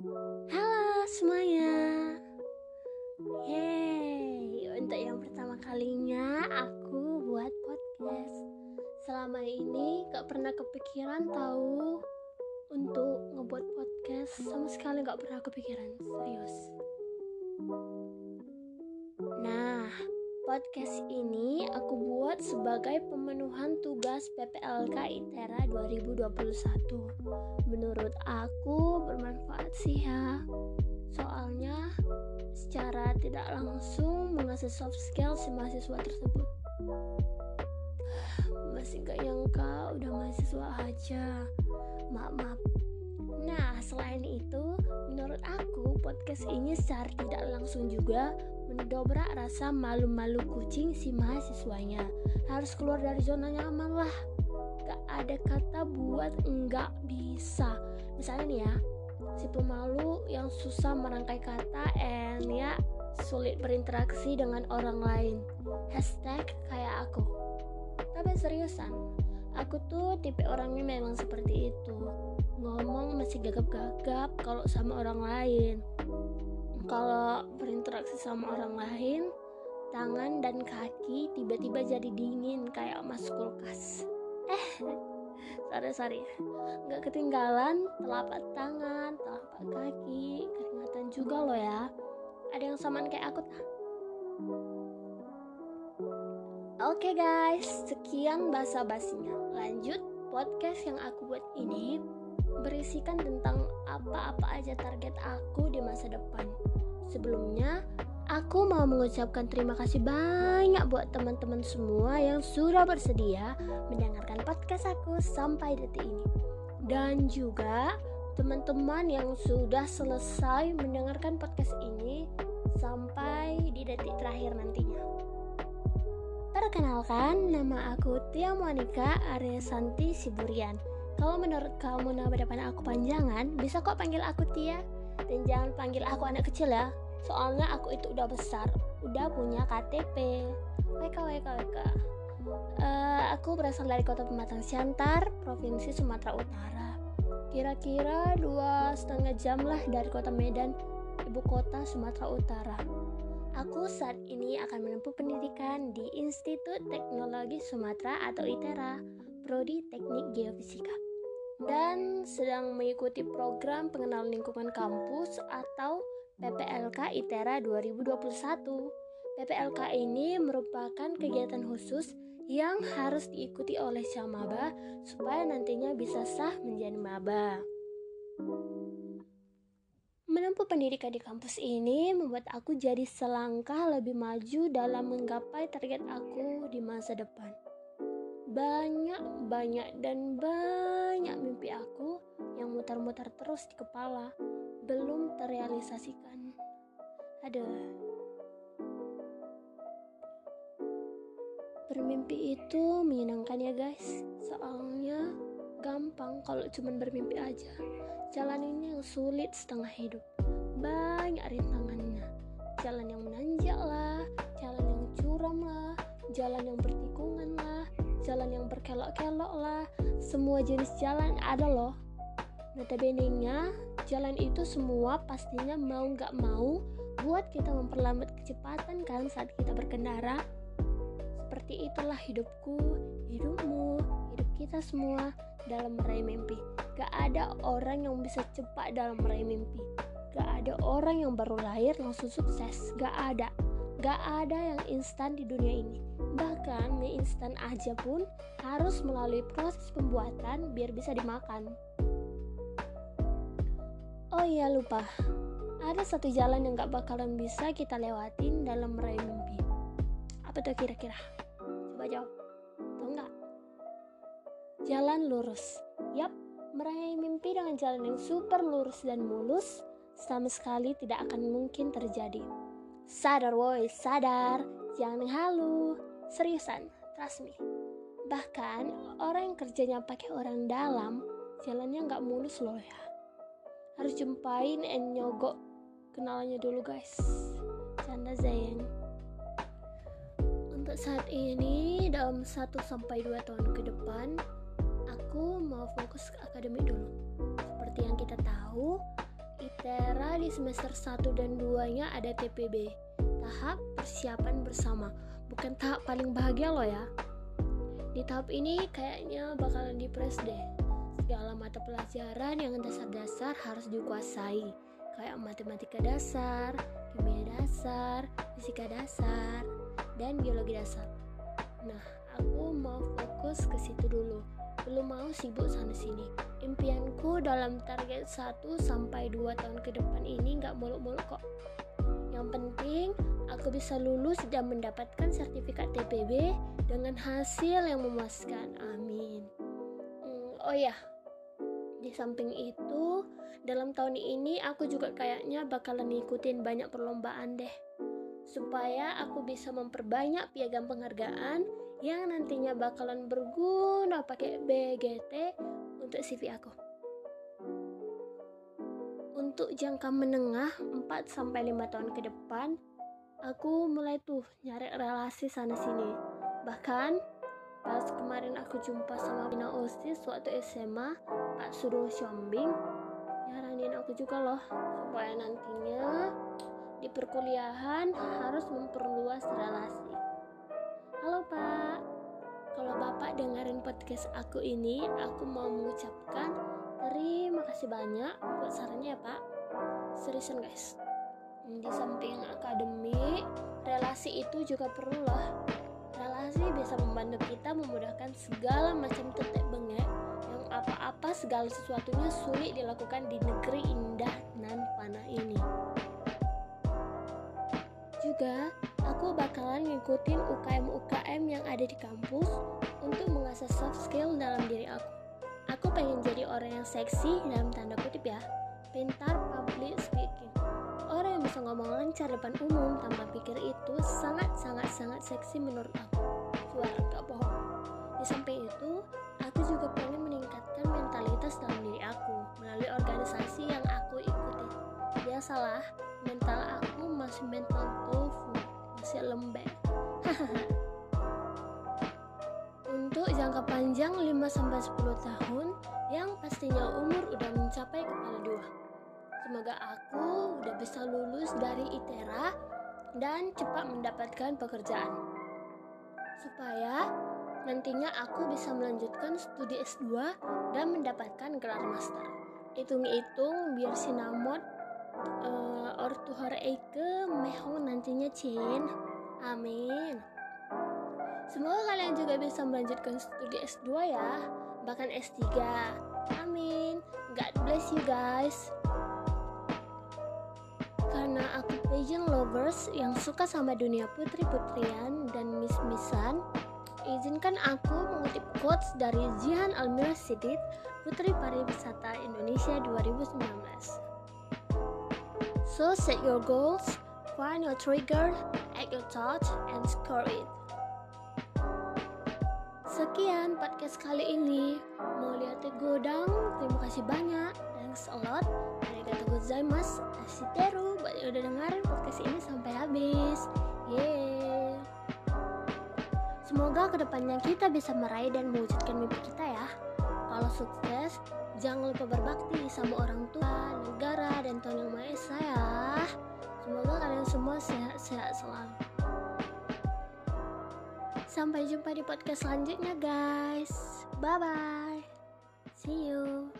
Halo semuanya. Yeay Untuk yang pertama kalinya Aku buat podcast. Selama ini gak pernah kepikiran tahu Untuk ngebuat podcast. Sama sekali gak pernah kepikiran Serius Podcast ini aku buat sebagai pemenuhan tugas PPLK ITERA 2021. Menurut aku bermanfaat sih ya. Soalnya secara tidak langsung mengasah soft skill si mahasiswa tersebut. Masih gak nyangka udah mahasiswa aja. Maaf, maaf. Nah, selain itu, menurut aku podcast ini secara tidak langsung juga mendobrak rasa malu-malu kucing si mahasiswanya. Harus keluar dari zona nyaman lah. Gak ada kata buat enggak bisa. Misalnya nih ya si pemalu yang susah merangkai kata and ya sulit berinteraksi dengan orang lain. Hashtag kayak aku. Tapi seriusan aku tuh tipe orangnya memang seperti itu. Ngomong masih gagap-gagap kalau sama orang lain kalau berinteraksi sama orang lain tangan dan kaki tiba-tiba jadi dingin kayak mas kulkas. Eh sorry sorry. Nggak ketinggalan telapak tangan telapak kaki keringatan juga loh ya. Ada yang samaan kayak aku tak? Oke okay guys, sekian basa basinya. Lanjut podcast yang aku buat ini berisikan tentang apa-apa aja target aku di masa depan. Sebelumnya, aku mau mengucapkan terima kasih banyak buat teman-teman semua yang sudah bersedia mendengarkan podcast aku sampai detik ini. Dan juga teman-teman yang sudah selesai mendengarkan podcast ini sampai di detik terakhir nantinya. Perkenalkan, nama aku Tia Monica Arya Santi Siburian. Kalau menurut kamu nama depan aku panjangan, bisa kok panggil aku Tia. Dan jangan panggil aku anak kecil ya, soalnya aku itu udah besar, udah punya KTP. WK WK WK. Uh, aku berasal dari kota Pematang Siantar, provinsi Sumatera Utara. Kira-kira dua setengah jam lah dari kota Medan, ibu kota Sumatera Utara. Aku saat ini akan menempuh pendidikan di Institut Teknologi Sumatera atau ITERA, Prodi Teknik Geofisika. Dan sedang mengikuti program pengenalan lingkungan kampus atau PPLK ITERA 2021. PPLK ini merupakan kegiatan khusus yang harus diikuti oleh Syamaba supaya nantinya bisa sah menjadi maba. Menempuh pendidikan di kampus ini membuat aku jadi selangkah lebih maju dalam menggapai target aku di masa depan. Banyak, banyak, dan banyak mimpi aku yang mutar-mutar terus di kepala belum terrealisasikan. Aduh. Bermimpi itu menyenangkan ya guys, soalnya gampang kalau cuman bermimpi aja. Jalan ini yang sulit setengah hidup. Banyak rintangannya. Jalan yang menanjak lah, jalan yang curam lah, jalan yang lah, jalan yang berkelok-kelok lah. Semua jenis jalan ada loh. Notabene-nya, jalan itu semua pastinya mau nggak mau buat kita memperlambat kecepatan kan saat kita berkendara. Seperti itulah hidupku, hidupmu, hidup kita semua dalam meraih mimpi. Gak ada orang yang bisa cepat dalam meraih mimpi. Gak ada orang yang baru lahir langsung sukses. Gak ada. Gak ada yang instan di dunia ini. Mie instan aja pun harus melalui proses pembuatan biar bisa dimakan. Oh iya lupa, ada satu jalan yang gak bakalan bisa kita lewatin dalam meraih mimpi. Apa tuh kira-kira? Coba jawab. Tahu nggak? Jalan lurus. Yap, meraih mimpi dengan jalan yang super lurus dan mulus sama sekali tidak akan mungkin terjadi. Sadar woi, sadar. Jangan halu. Seriusan, trust me. Bahkan orang yang kerjanya pakai orang dalam, jalannya nggak mulus loh ya. Harus jumpain and nyogok kenalannya dulu guys. Canda Zayang. Untuk saat ini dalam 1 sampai 2 tahun ke depan, aku mau fokus ke akademik dulu. Seperti yang kita tahu, ITERA di semester 1 dan 2-nya ada TPB, tahap persiapan bersama. Bukan tahap paling bahagia loh ya. Di tahap ini kayaknya bakalan dipres deh. Segala mata pelajaran yang dasar-dasar harus dikuasai, kayak matematika dasar, kimia dasar, fisika dasar, dan biologi dasar. Nah, aku mau fokus ke situ dulu belum mau sibuk sana sini. Impianku dalam target 1 sampai 2 tahun ke depan ini nggak muluk-muluk kok. Yang penting aku bisa lulus dan mendapatkan sertifikat TPB dengan hasil yang memuaskan. Amin. Hmm, oh ya, di samping itu, dalam tahun ini aku juga kayaknya bakalan ngikutin banyak perlombaan deh. Supaya aku bisa memperbanyak piagam penghargaan yang nantinya bakalan berguna pakai BGT untuk CV aku. Untuk jangka menengah 4 sampai 5 tahun ke depan, aku mulai tuh nyari relasi sana sini. Bahkan pas kemarin aku jumpa sama Bina OSIS waktu SMA, Pak Suruh Siombing, nyaranin aku juga loh supaya nantinya di perkuliahan harus memperluas relasi. Halo Pak, kalau Bapak dengerin podcast aku ini, aku mau mengucapkan terima kasih banyak buat sarannya ya Pak. Seriusan guys, di samping akademik, relasi itu juga perlu loh. Relasi bisa membantu kita memudahkan segala macam tetek bengek yang apa-apa segala sesuatunya sulit dilakukan di negeri indah nan panah ini. Juga aku bakalan ngikutin UKM-UKM yang ada di kampus untuk mengasah soft skill dalam diri aku. Aku pengen jadi orang yang seksi dalam tanda kutip ya, pintar public speaking. Orang yang bisa ngomong lancar depan umum tanpa pikir itu sangat-sangat-sangat seksi menurut aku. Suara gak bohong. Di samping itu, aku juga pengen meningkatkan mentalitas dalam diri aku melalui organisasi yang aku ikuti. Biasalah, mental aku masih mental tofu masih lembek untuk jangka panjang 5-10 tahun yang pastinya umur udah mencapai kepala dua. Semoga aku udah bisa lulus dari ITERA dan cepat mendapatkan pekerjaan. Supaya nantinya aku bisa melanjutkan studi S2 dan mendapatkan gelar master. Hitung-hitung biar sinamot uh, ortuhar Eike mehong nantinya Cin amin semoga kalian juga bisa melanjutkan studi S2 ya. Bahkan S3 amin. God bless you guys. Karena aku pageant lovers yang suka sama dunia putri-putrian dan miss-missan izinkan aku mengutip quotes dari Jihan Almira Sidit Putri Pariwisata Indonesia 2019 So set your goals, find your trigger, act your thought, and score it. Sekian podcast kali ini. Mau lihat godang? Terima kasih banyak. Thanks a lot. Arigatou gozaimasu. Asiteru buat yang udah dengerin podcast ini sampai habis. Yeay. Semoga ke depannya kita bisa meraih dan mewujudkan mimpi kita ya. Kalau sukses, Jangan lupa berbakti sama orang tua, negara, dan Tuhan Yang Maha Esa ya. Semoga kalian semua sehat-sehat selalu. Sampai jumpa di podcast selanjutnya guys. Bye-bye. See you.